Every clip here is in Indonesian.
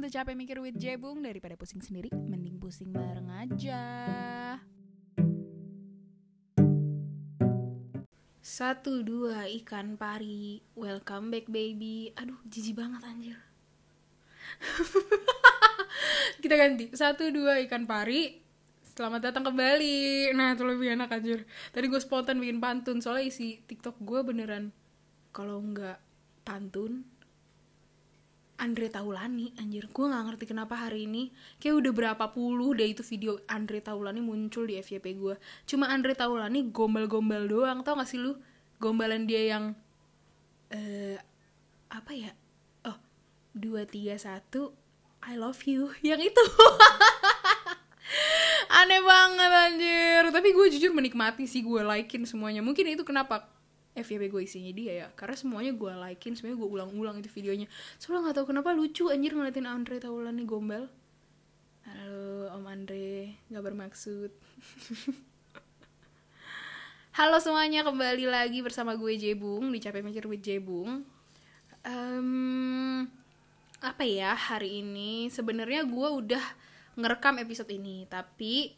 welcome to Capek Mikir with Jebung Daripada pusing sendiri, mending pusing bareng aja. Satu dua ikan pari, welcome back baby. Aduh jijik banget anjir. Kita ganti, satu dua ikan pari, Selamat datang kembali. Nah itu lebih enak anjir. Tadi gue spontan bikin pantun Soalnya isi tiktok gue beneran Kalau nggak pantun Andre Taulani anjir. Gue nggak ngerti kenapa hari ini kayak udah berapa puluh deh itu video Andre Taulani muncul di FYP gue cuma Andre Taulani gombal-gombal doang tau gak sih lu? Gombalan dia yang eh uh, apa ya? Oh dua tiga satu I love you. Yang itu. Aneh banget anjir. Tapi gue jujur menikmati sih gue likein semuanya. Mungkin itu kenapa FYP gue isinya dia ya. Karena semuanya gue likein semuanya gue ulang-ulang itu videonya. Soalnya nggak tahu kenapa lucu anjir ngeliatin Andre Taulani gombal. Halo Om Andre. Nggak bermaksud. Halo semuanya kembali lagi bersama gue Jebung di Capek Mikir with Jebung. Um, apa ya hari ini? Sebenarnya gue udah ngerekam episode ini tapi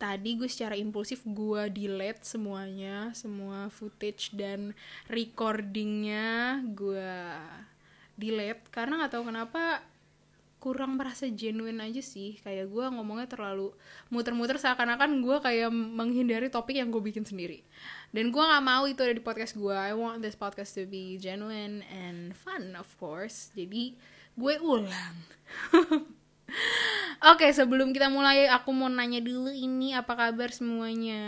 tadi gue secara impulsif gue delete semuanya semua footage dan recordingnya gue delete. Karena nggak tahu kenapa kurang merasa genuine aja sih. Kayak gue ngomongnya terlalu muter-muter seakan-akan gue kayak menghindari topik yang gue bikin sendiri. Dan gue nggak mau itu ada di podcast gue I want this podcast to be genuine and fun of course. Jadi gue ulang Oke, sebelum kita mulai, aku mau nanya dulu ini apa kabar semuanya.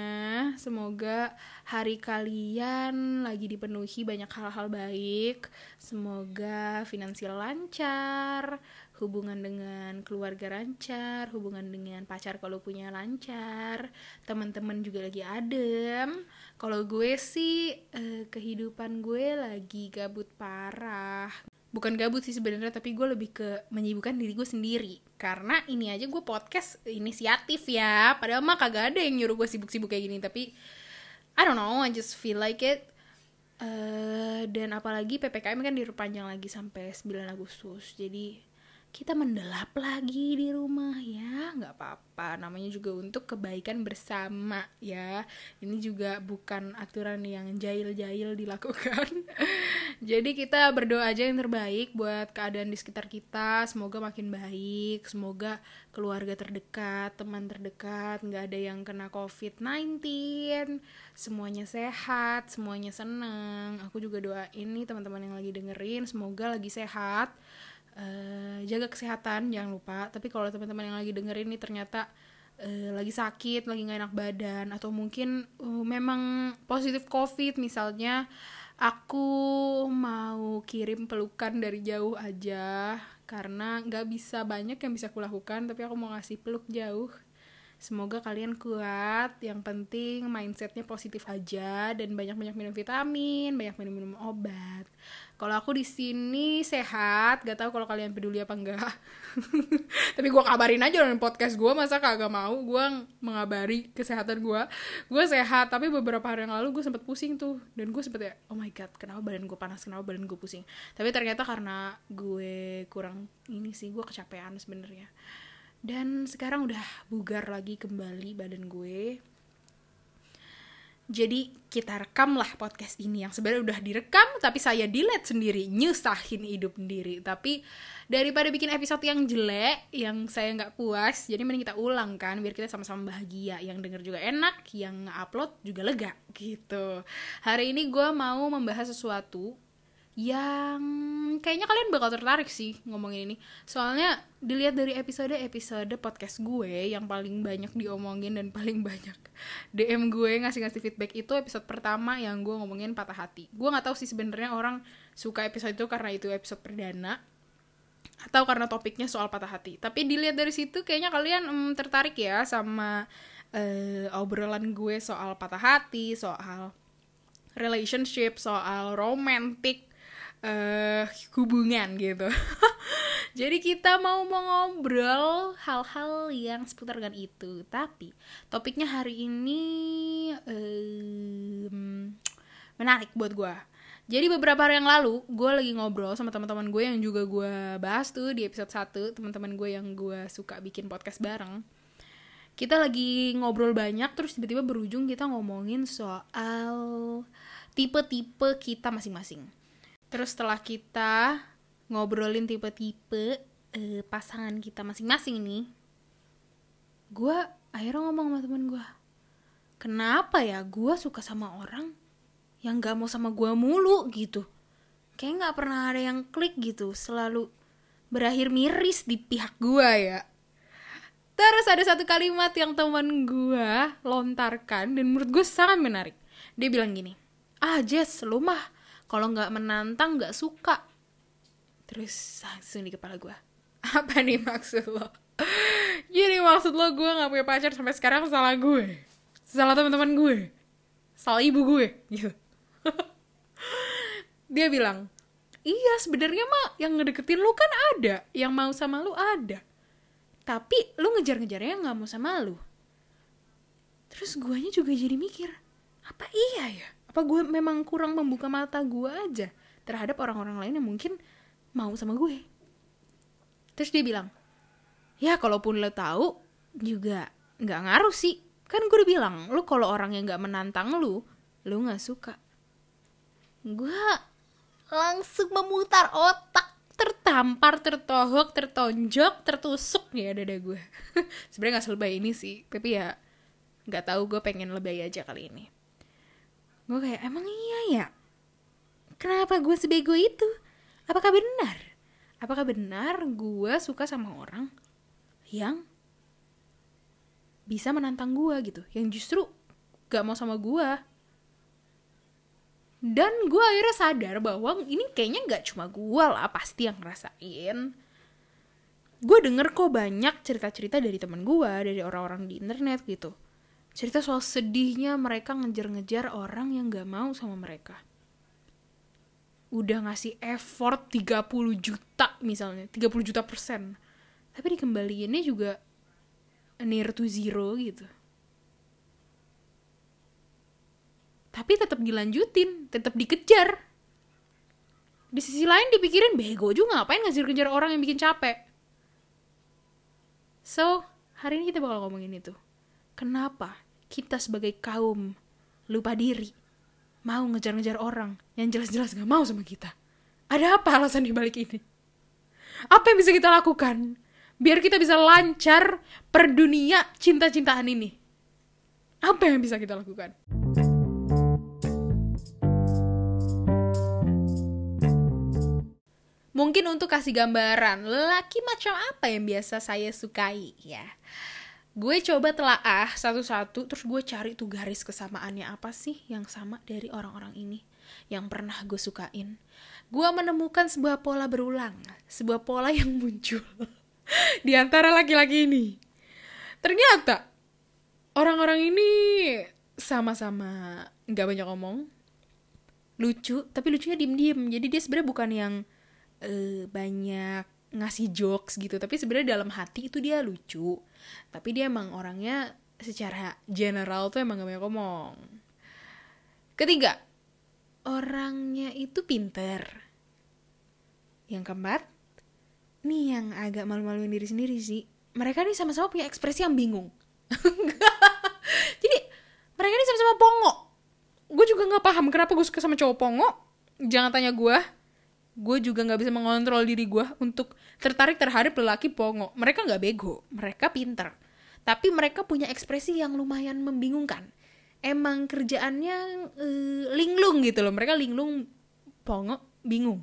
Semoga hari kalian lagi dipenuhi banyak hal-hal baik. Semoga finansial lancar, hubungan dengan keluarga lancar, hubungan dengan pacar kalau punya lancar, teman-teman juga lagi adem. Kalau gue sih eh, kehidupan gue lagi gabut parah bukan gabut sih sebenarnya tapi gue lebih ke menyibukkan diri gue sendiri. Karena ini aja gue podcast inisiatif ya. Padahal mah kagak ada yang nyuruh gue sibuk-sibuk kayak gini tapi I don't know I just feel like it. Uh, dan apalagi ppkm kan diperpanjang lagi sampai 9 Agustus. Jadi kita mendelap lagi di rumah ya. Nggak apa-apa namanya juga untuk kebaikan bersama ya. Ini juga bukan aturan yang jahil-jahil dilakukan. Jadi kita berdoa aja yang terbaik buat keadaan di sekitar kita. Semoga makin baik semoga keluarga terdekat teman terdekat nggak ada yang kena covid-19 semuanya sehat semuanya seneng. Aku juga doain nih teman-teman yang lagi dengerin semoga lagi sehat uh, jaga kesehatan jangan lupa tapi kalau teman-teman yang lagi dengerin ini ternyata uh, lagi sakit lagi nggak enak badan atau mungkin uh, memang positif covid misalnya aku mau kirim pelukan dari jauh aja karena nggak bisa banyak yang bisa kulakukan tapi aku mau ngasih peluk jauh Semoga kalian kuat. Yang penting mindsetnya positif aja dan banyak-banyak minum vitamin, banyak minum-minum obat. Kalau aku di sini sehat, gak tahu kalau kalian peduli apa enggak. Tapi gue kabarin aja dengan podcast gue, masa kagak mau gue mengabari kesehatan gue. Gue sehat, tapi beberapa hari yang lalu gue sempet pusing tuh. Dan gue sempet ya, oh my god, kenapa badan gue panas, kenapa badan gue pusing. Tapi ternyata karena gue kurang ini sih, gue kecapean sebenarnya dan sekarang udah bugar lagi kembali badan gue jadi kita rekam lah podcast ini yang sebenarnya udah direkam tapi saya delete sendiri nyusahin hidup sendiri. Tapi daripada bikin episode yang jelek yang saya nggak puas jadi mending kita ulang kan biar kita sama-sama bahagia. Yang denger juga enak yang upload juga lega gitu. Hari ini gue mau membahas sesuatu yang kayaknya kalian bakal tertarik sih ngomongin ini. Soalnya dilihat dari episode-episode podcast gue yang paling banyak diomongin dan paling banyak DM gue ngasih-ngasih feedback itu episode pertama yang gue ngomongin patah hati. Gue nggak tahu sih sebenarnya orang suka episode itu karena itu episode perdana atau karena topiknya soal patah hati. Tapi dilihat dari situ kayaknya kalian mm, tertarik ya sama uh, obrolan gue soal patah hati soal relationship soal romantic uh, hubungan gitu. Jadi kita mau ngobrol hal-hal yang seputar dengan itu. Tapi topiknya hari ini um, menarik buat gue. Jadi beberapa hari yang lalu gue lagi ngobrol sama teman-teman gue yang juga gue bahas tuh di episode 1 teman-teman gue yang gue suka bikin podcast bareng. Kita lagi ngobrol banyak terus tiba-tiba berujung kita ngomongin soal tipe-tipe kita masing-masing. Terus setelah kita ngobrolin tipe-tipe uh, pasangan kita masing-masing nih, gue akhirnya ngomong sama temen gue, kenapa ya gue suka sama orang yang gak mau sama gue mulu? Gitu. Kayak gak pernah ada yang klik gitu selalu berakhir miris di pihak gue ya. Terus ada satu kalimat yang teman gue lontarkan dan menurut gue sangat menarik. Dia bilang gini ah Jess lu mah kalau nggak menantang nggak suka. Terus langsung di kepala gue apa nih maksud lo? Jadi maksud lo gue nggak punya pacar sampai sekarang salah gue. Salah teman-teman gue. Salah ibu gue gitu. Dia bilang iya sebenarnya mah yang ngedeketin lu kan ada yang mau sama lu ada. Tapi lu ngejar-ngejarnya nggak mau sama lu. Terus guanya juga jadi mikir apa iya ya apa gue memang kurang membuka mata gue aja terhadap orang-orang lain yang mungkin mau sama gue. Terus dia bilang ya kalaupun lo tahu juga nggak ngaruh sih. Kan gue udah bilang lu kalau orang yang nggak menantang lu lu nggak suka. Gue langsung memutar otak tertampar tertohok tertonjok tertusuk ya dada gue sebenarnya nggak selebay ini sih tapi ya nggak tahu gue pengen lebay aja kali ini gue kayak emang iya ya? Kenapa gue sebego itu? Apakah benar? Apakah benar gue suka sama orang yang bisa menantang gue gitu? Yang justru gak mau sama gue dan gue akhirnya sadar bahwa ini kayaknya nggak cuma gue lah pasti yang ngerasain. Gue denger kok banyak cerita-cerita dari temen gue dari orang-orang di internet gitu cerita soal sedihnya mereka ngejar-ngejar orang yang gak mau sama mereka. Udah ngasih effort 30 juta misalnya 30 juta persen. Tapi dikembaliinnya juga near to zero gitu. Tapi tetap dilanjutin tetap dikejar. Di sisi lain dipikirin bego juga ngapain ngejar-ngejar orang yang bikin capek? So hari ini kita bakal ngomongin itu. Kenapa kita sebagai kaum lupa diri. Mau ngejar-ngejar orang yang jelas-jelas gak mau sama kita. Ada apa alasan dibalik ini? Apa yang bisa kita lakukan biar kita bisa lancar per dunia cinta-cintaan ini? Apa yang bisa kita lakukan? Mungkin untuk kasih gambaran, lelaki macam apa yang biasa saya sukai ya. Gue coba telaah satu-satu, terus gue cari tuh garis kesamaannya apa sih yang sama dari orang-orang ini yang pernah gue sukain. Gue menemukan sebuah pola berulang, sebuah pola yang muncul di antara laki-laki ini. Ternyata orang-orang ini sama-sama nggak banyak ngomong, lucu, tapi lucunya diem-diem. Jadi dia sebenarnya bukan yang uh, banyak ngasih jokes gitu tapi sebenarnya dalam hati itu dia lucu tapi dia emang orangnya secara general tuh emang gak banyak ngomong. Ketiga orangnya itu pinter. Yang keempat nih yang agak malu-maluin diri sendiri sih. Mereka nih sama-sama punya ekspresi yang bingung. Jadi mereka nih sama-sama pongo. Gue juga nggak paham kenapa gue suka sama cowok pongo. Jangan tanya gue gue juga nggak bisa mengontrol diri gue untuk tertarik terhadap lelaki pongo. Mereka nggak bego mereka pinter. Tapi mereka punya ekspresi yang lumayan membingungkan. Emang kerjaannya uh, linglung gitu loh. Mereka linglung pongo bingung.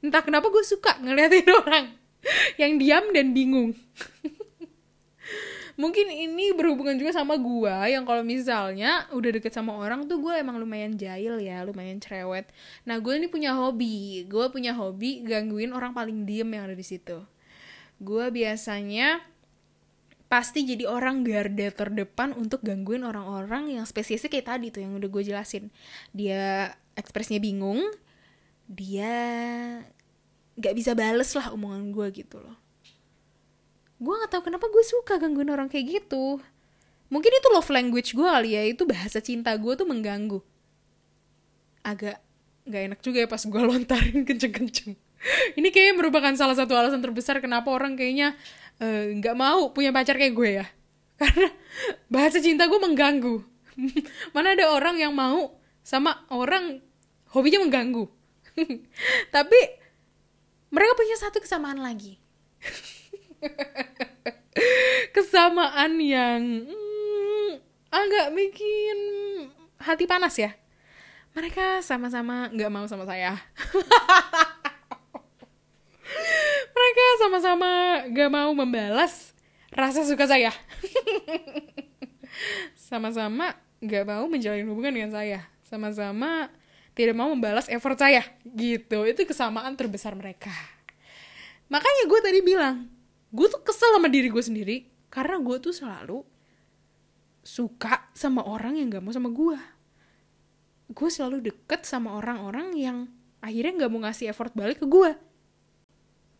Entah kenapa gue suka ngeliatin orang yang diam dan bingung mungkin ini berhubungan juga sama gua yang kalau misalnya udah deket sama orang tuh gue emang lumayan jahil ya lumayan cerewet. Nah gue ini punya hobi. Gue punya hobi gangguin orang paling diem yang ada di situ. Gue biasanya pasti jadi orang garda terdepan untuk gangguin orang-orang yang spesiesnya kayak tadi tuh yang udah gue jelasin. Dia ekspresinya bingung dia gak bisa bales lah omongan gue gitu loh gue gak tahu kenapa gue suka gangguin orang kayak gitu. Mungkin itu love language gue kali ya itu bahasa cinta gue tuh mengganggu. Agak nggak enak juga ya pas gue lontarin kenceng-kenceng. Ini kayaknya merupakan salah satu alasan terbesar kenapa orang kayaknya eh, nggak uh, mau punya pacar kayak gue ya. Karena bahasa cinta gue mengganggu. Mana ada orang yang mau sama orang hobinya mengganggu. Tapi mereka punya satu kesamaan lagi kesamaan yang hmm, agak bikin hati panas ya. Mereka sama-sama nggak mau sama saya. Mereka sama-sama gak mau membalas rasa suka saya. Sama-sama gak mau menjalin hubungan dengan saya. Sama-sama tidak mau membalas effort saya. Gitu. Itu kesamaan terbesar mereka. Makanya gue tadi bilang gue tuh kesel sama diri gue sendiri karena gue tuh selalu suka sama orang yang gak mau sama gue gue selalu deket sama orang-orang yang akhirnya gak mau ngasih effort balik ke gue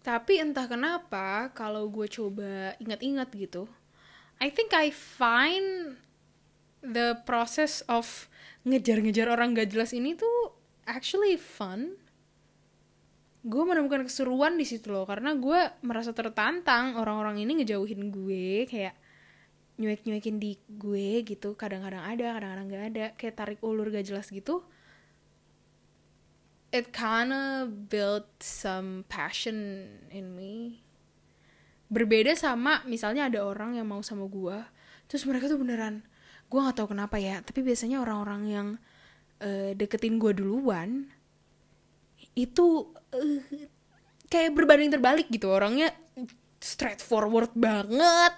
tapi entah kenapa kalau gue coba ingat-ingat gitu, I think I find the process of ngejar-ngejar orang gak jelas ini tuh actually fun. Gue menemukan keseruan di situ loh, karena gue merasa tertantang orang-orang ini ngejauhin gue kayak nyuek-nyuekin di gue gitu. Kadang-kadang ada, kadang-kadang gak ada, kayak tarik ulur gak jelas gitu it kinda built some passion in me berbeda sama misalnya ada orang yang mau sama gue terus mereka tuh beneran gue nggak tahu kenapa ya tapi biasanya orang-orang yang uh, deketin gue duluan itu uh, kayak berbanding terbalik gitu. Orangnya straightforward banget.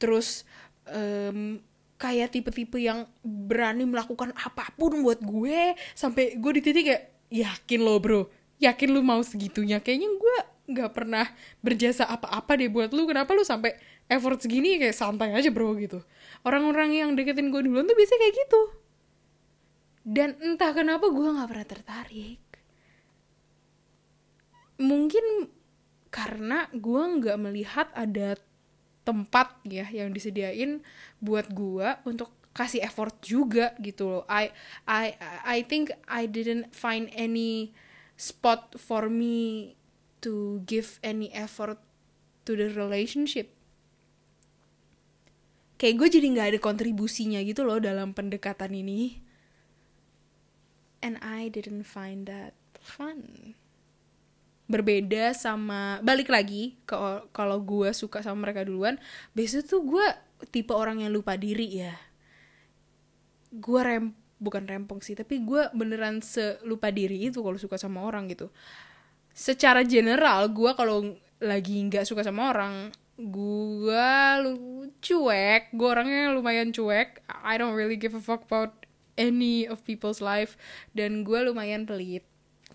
Terus um, kayak tipe-tipe yang berani melakukan apa pun buat gue. Sampai gue di titik kayak yakin lo bro? Yakin lu mau segitunya? Kayaknya gue nggak pernah berjasa apa-apa deh buat lu kenapa lu sampai effort segini? Kayak santai aja bro gitu. Orang-orang yang deketin gue duluan tuh biasanya kayak gitu. Dan entah kenapa gue nggak pernah tertarik mungkin karena gue nggak melihat ada tempat ya yang disediain buat gue untuk kasih effort juga gitu loh. I I I think I didn't find any spot for me to give any effort to the relationship. Kayak gue jadi nggak ada kontribusinya gitu loh dalam pendekatan ini. And I didn't find that fun berbeda sama balik lagi ke kalau gue suka sama mereka duluan biasanya tuh gue tipe orang yang lupa diri ya. Gue rem bukan rempong sih tapi gue beneran selupa diri itu kalau suka sama orang gitu. Secara general gue kalau lagi nggak suka sama orang gue lu cuek gue orangnya lumayan cuek. I don't really give a fuck about any of people's life. Dan gue lumayan pelit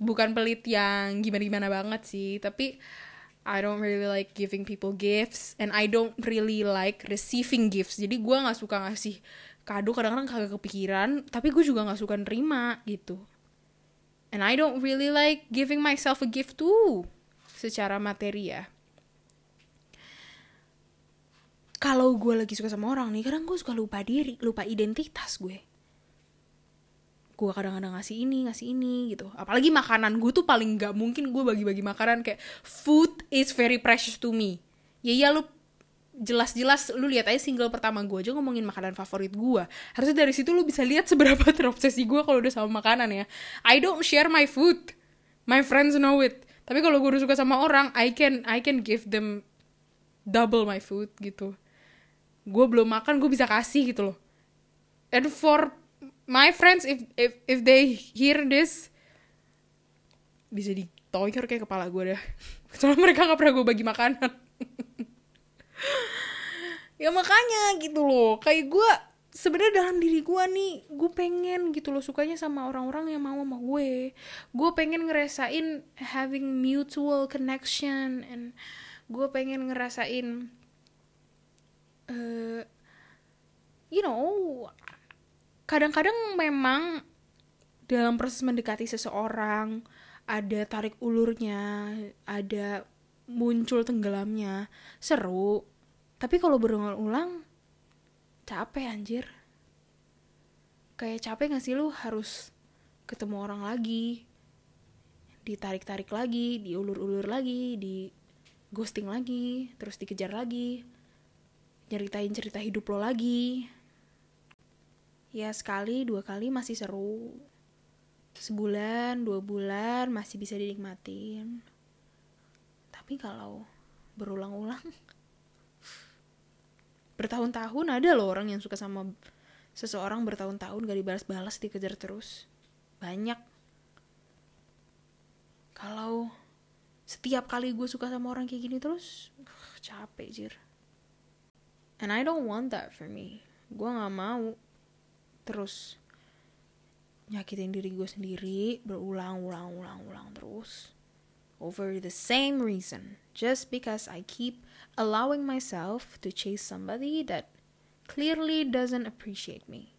bukan pelit yang gimana gimana banget sih tapi I don't really like giving people gifts and I don't really like receiving gifts. Jadi gue nggak suka ngasih kado kadang-kadang kagak kepikiran tapi gue juga nggak suka nerima gitu. And I don't really like giving myself a gift too secara materi ya. Kalau gue lagi suka sama orang nih kadang gue suka lupa diri lupa identitas gue gue kadang-kadang ngasih ini ngasih ini gitu. Apalagi makanan gue tuh paling nggak mungkin gue bagi-bagi makanan kayak food is very precious to me. Ya ya lu jelas-jelas lu lihat aja single pertama gue aja ngomongin makanan favorit gue harusnya dari situ lu bisa lihat seberapa terobsesi gue kalau udah sama makanan ya. I don't share my food. My friends know it. Tapi kalau gue udah suka sama orang I can I can give them double my food gitu. Gue belum makan gue bisa kasih gitu loh. And for my friends if if if they hear this bisa ditoyor kayak kepala gue dah. Soalnya mereka gak pernah gue bagi makanan. Ya makanya gitu loh. Kayak gue sebenarnya dalam diri gue nih gue pengen gitu loh. Sukanya sama orang-orang yang mau sama gue. Gue pengen ngerasain having mutual connection and gue pengen ngerasain uh, you know kadang-kadang memang dalam proses mendekati seseorang ada tarik ulurnya ada muncul tenggelamnya seru. Tapi kalau berulang-ulang capek anjir. Kayak capek gak sih lu harus ketemu orang lagi ditarik-tarik lagi diulur-ulur lagi di ghosting lagi terus dikejar lagi nyeritain cerita hidup lo lagi ya sekali dua kali masih seru. Sebulan dua bulan masih bisa dinikmatin. Tapi kalau berulang-ulang bertahun-tahun ada loh orang yang suka sama seseorang bertahun-tahun gak dibalas-balas dikejar terus. Banyak. Kalau setiap kali gue suka sama orang kayak gini terus uh, capek jir. And I don't want that for me. Gue nggak mau terus nyakitin diri gue sendiri berulang-ulang-ulang-ulang terus. Over the same reason. Just because I keep allowing myself to chase somebody that clearly doesn't appreciate me.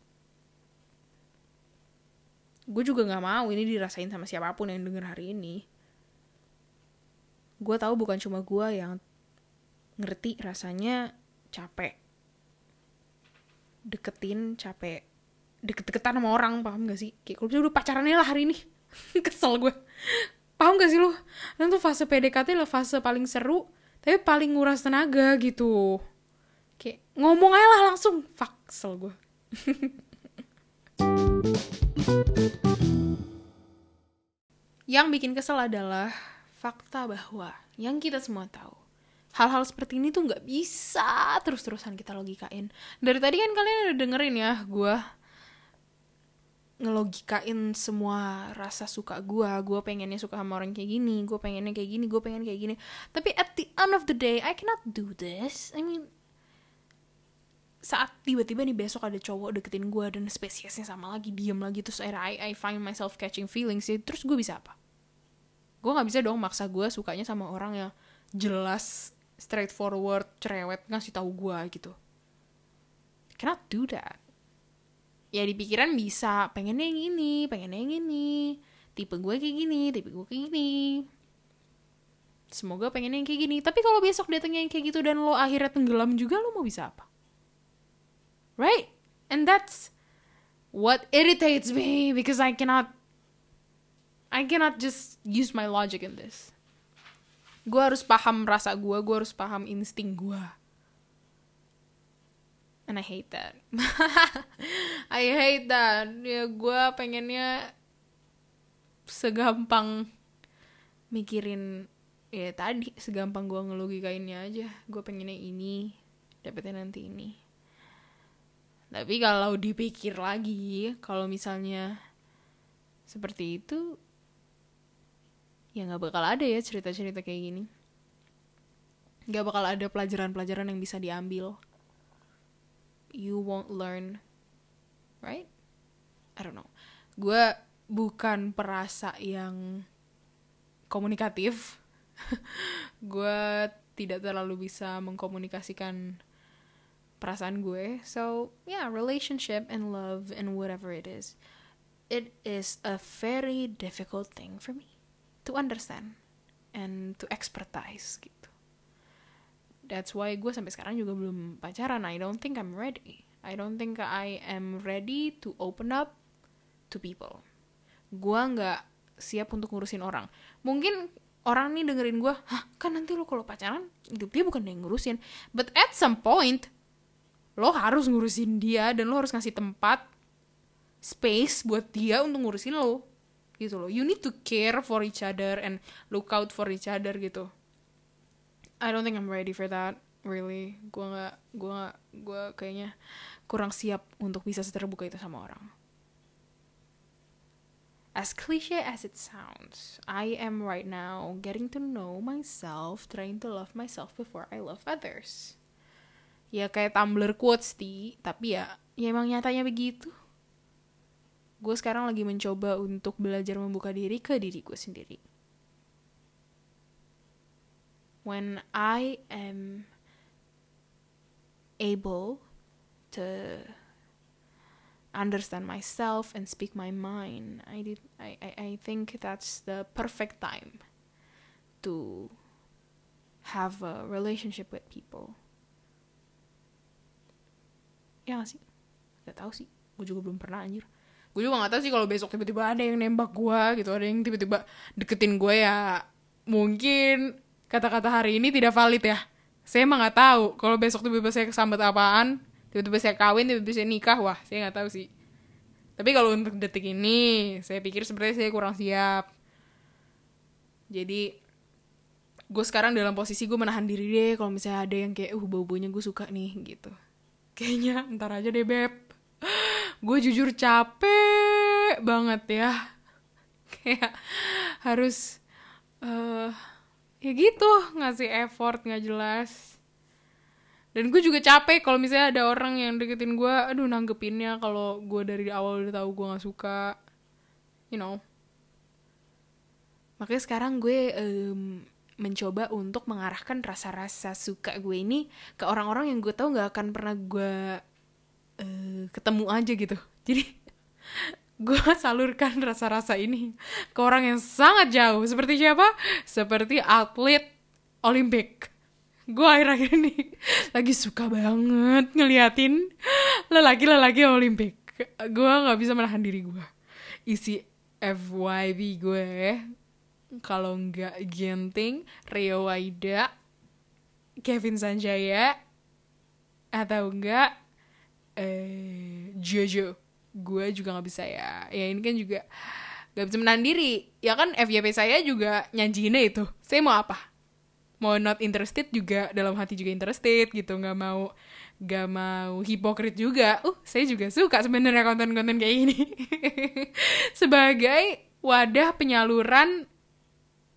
Gue juga nggak mau ini dirasain sama siapa pun yang denger hari ini. Gue tahu bukan cuma gue yang ngerti rasanya capek. Deketin capek deket-deketan sama orang paham gak sih? Kayak kalau udah pacarannya lah hari ini. Kesel gue. Paham gak sih lo dan tuh fase PDKT lah fase paling seru tapi paling nguras tenaga gitu. Kayak ngomong aja lah langsung. Fuck kesel gue. Yang bikin kesel adalah fakta bahwa yang kita semua tahu hal-hal seperti ini tuh nggak bisa terus-terusan kita logikain. Dari tadi kan kalian udah dengerin ya gue ngelogikain semua rasa suka gue gue pengennya suka sama orang kayak gini gue pengennya kayak gini gue pengen kayak gini. Tapi at the end of the day I cannot do this. I mean saat tiba-tiba nih besok ada cowok deketin gue dan spesiesnya sama lagi diem lagi terus akhirnya I, I find myself catching feelings ya terus gue bisa apa? Gue nggak bisa dong maksa gue sukanya sama orang yang jelas straightforward cerewet ngasih tahu gue gitu. Cannot do that ya di pikiran bisa pengennya yang ini pengennya yang ini. Tipe gue kayak gini tipe gue kayak gini. Semoga pengennya yang kayak gini. Tapi kalau besok datangnya yang kayak gitu dan lo akhirnya tenggelam juga lo mau bisa apa? Right? And that's what irritates me because I cannot I cannot just use my logic in this. Gue harus paham rasa gue, gue harus paham insting gue. And I hate that. I hate that. Ya gue pengennya segampang mikirin ya tadi segampang gue ngelogikainnya aja. Gue pengennya ini, dapetnya nanti ini. Tapi kalau dipikir lagi, kalau misalnya seperti itu, ya nggak bakal ada ya cerita-cerita kayak gini nggak bakal ada pelajaran-pelajaran yang bisa diambil you won't learn right? I don't know. Gue bukan perasa yang komunikatif. Gue tidak terlalu bisa mengkomunikasikan perasaan gue. So yeah relationship and love and whatever it is it is a very difficult thing for me to understand and to expertise. That's why gue sampai sekarang juga belum pacaran. I don't think I'm ready. I don't think I am ready to open up to people. Gue nggak siap untuk ngurusin orang. Mungkin orang nih dengerin gue, hah kan nanti lo kalau pacaran hidup dia bukan yang ngurusin. But at some point, lo harus ngurusin dia dan lo harus ngasih tempat, space buat dia untuk ngurusin lo gitu loh you need to care for each other and look out for each other gitu I don't think I'm ready for that really gue nggak gue nggak gue kayaknya kurang siap untuk bisa seterbuka itu sama orang As cliche as it sounds, I am right now getting to know myself, trying to love myself before I love others. Ya kayak Tumblr quotes di, tapi ya, ya emang nyatanya begitu gue sekarang lagi mencoba untuk belajar membuka diri ke diri gue sendiri. When I am able to understand myself and speak my mind, I did I, I, I think that's the perfect time to have a relationship with people. Ya gak sih? Gak tau sih. Gue juga belum pernah anjir gue juga gak tahu sih kalau besok tiba-tiba ada yang nembak gue gitu ada yang tiba-tiba deketin gue ya mungkin kata-kata hari ini tidak valid ya. Saya emang nggak tahu kalau besok tiba-tiba saya kesambet apaan tiba-tiba saya kawin tiba-tiba saya nikah. Wah saya nggak tahu sih. Tapi kalau untuk detik ini saya pikir sebenarnya saya kurang siap. Jadi gue sekarang dalam posisi gue menahan diri deh kalau misalnya ada yang kayak uh bau-baunya gue suka nih gitu. Kayaknya ntar aja deh beb. Gue jujur capek banget ya. Kayak harus uh, ya gitu ngasih effort nggak jelas. Dan gue juga capek kalau misalnya ada orang yang deketin gue aduh nanggepinnya kalau gue dari awal udah tahu gue nggak suka. You know. Makanya sekarang gue um, mencoba untuk mengarahkan rasa-rasa suka gue ini ke orang-orang yang gue tahu nggak akan pernah gue uh, ketemu aja gitu. Jadi gue salurkan rasa-rasa ini ke orang yang sangat jauh. Seperti siapa? Seperti atlet Olimpik. Gue akhir-akhir ini lagi suka banget ngeliatin lelaki-lelaki Olimpik. Gue gak bisa menahan diri gue. Isi FYB gue kalau nggak Genting, Rio Waida, Kevin Sanjaya, atau enggak eh, Jojo gue juga nggak bisa ya. Ya ini kan juga gak bisa menahan diri. Ya kan FYP saya juga nyanyiinnya itu saya mau apa? Mau not interested juga dalam hati juga interested gitu nggak mau gak mau hipokrit juga. Uh saya juga suka sebenarnya konten-konten kayak gini. Sebagai wadah penyaluran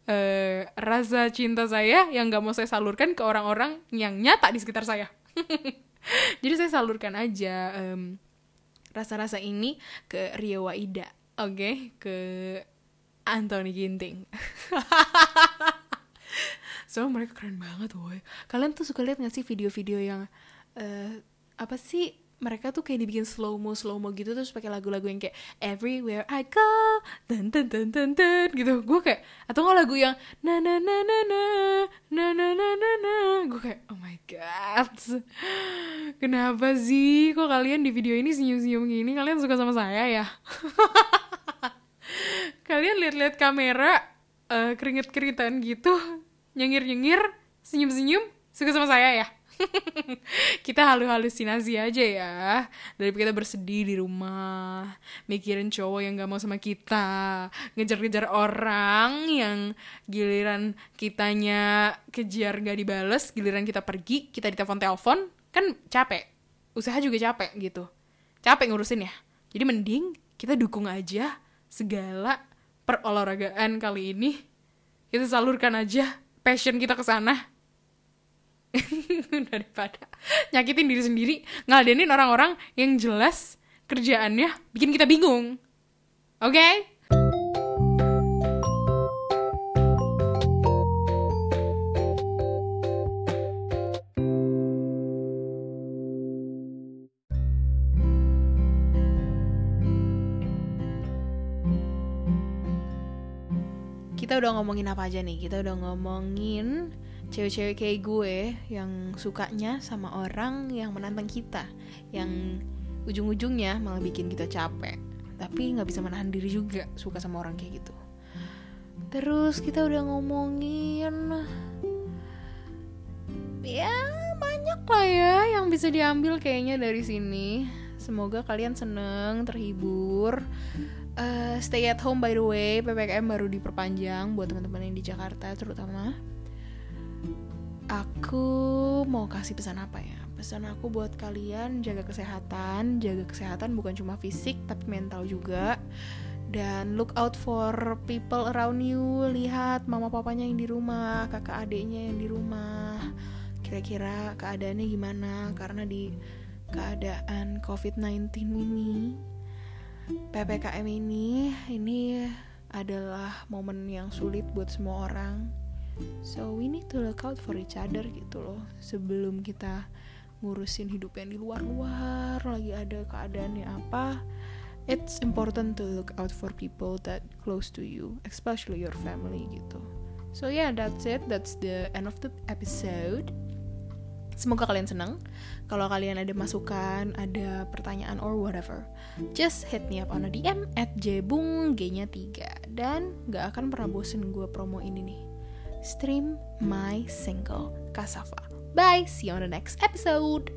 uh, rasa cinta saya yang gak mau saya salurkan ke orang-orang yang nyata di sekitar saya. Jadi saya salurkan aja um, rasa-rasa ini ke Rio Waida oke okay? ke Anthony Ginting so mereka keren banget woy kalian tuh suka lihat gak sih video-video yang uh, apa sih mereka tuh kayak dibikin slow mo slow mo gitu terus pakai lagu-lagu yang kayak everywhere I go dan dan dan dan dan gitu. Gue kayak atau nggak lagu yang na na na na na na na na na na. Gue kayak oh my god kenapa sih kok kalian di video ini senyum senyum gini? Kalian suka sama saya ya? Kalian lihat-lihat kamera uh, eh, keringet keringetan gitu nyengir nyengir senyum senyum suka sama saya ya kita halu halusinasi aja ya. Daripada kita bersedih di rumah mikirin cowok yang gak mau sama kita ngejar-ngejar orang yang giliran kitanya kejar gak dibales giliran kita pergi kita ditelepon telepon kan capek. Usaha juga capek gitu. Capek ngurusin ya. Jadi mending kita dukung aja segala perolahragaan kali ini. Kita salurkan aja passion kita ke sana daripada nyakitin diri sendiri ngeladenin orang-orang yang jelas kerjaannya bikin kita bingung oke okay? kita udah ngomongin apa aja nih kita udah ngomongin cewek-cewek kayak gue yang sukanya sama orang yang menantang kita yang ujung-ujungnya malah bikin kita capek tapi nggak bisa menahan diri juga suka sama orang kayak gitu. Terus kita udah ngomongin ya banyak lah ya yang bisa diambil kayaknya dari sini. Semoga kalian seneng terhibur. Uh, stay at home by the way ppkm baru diperpanjang buat teman-teman yang di Jakarta terutama aku mau kasih pesan apa ya? Pesan aku buat kalian jaga kesehatan, jaga kesehatan bukan cuma fisik tapi mental juga. Dan look out for people around you, lihat mama papanya yang di rumah, kakak adiknya yang di rumah. Kira-kira keadaannya gimana? Karena di keadaan COVID-19 ini, PPKM ini, ini adalah momen yang sulit buat semua orang so we need to look out for each other gitu loh. Sebelum kita ngurusin hidup yang di luar-luar lagi ada keadaannya apa it's important to look out for people that close to you especially your family gitu. So yeah that's it. That's the end of the episode. Semoga kalian seneng Kalau kalian ada masukan, ada pertanyaan or whatever, just hit me up on a DM at jbung g-nya 3 dan gak akan pernah bosen gue promo ini. nih stream my single Kasava. Bye, see you on the next episode.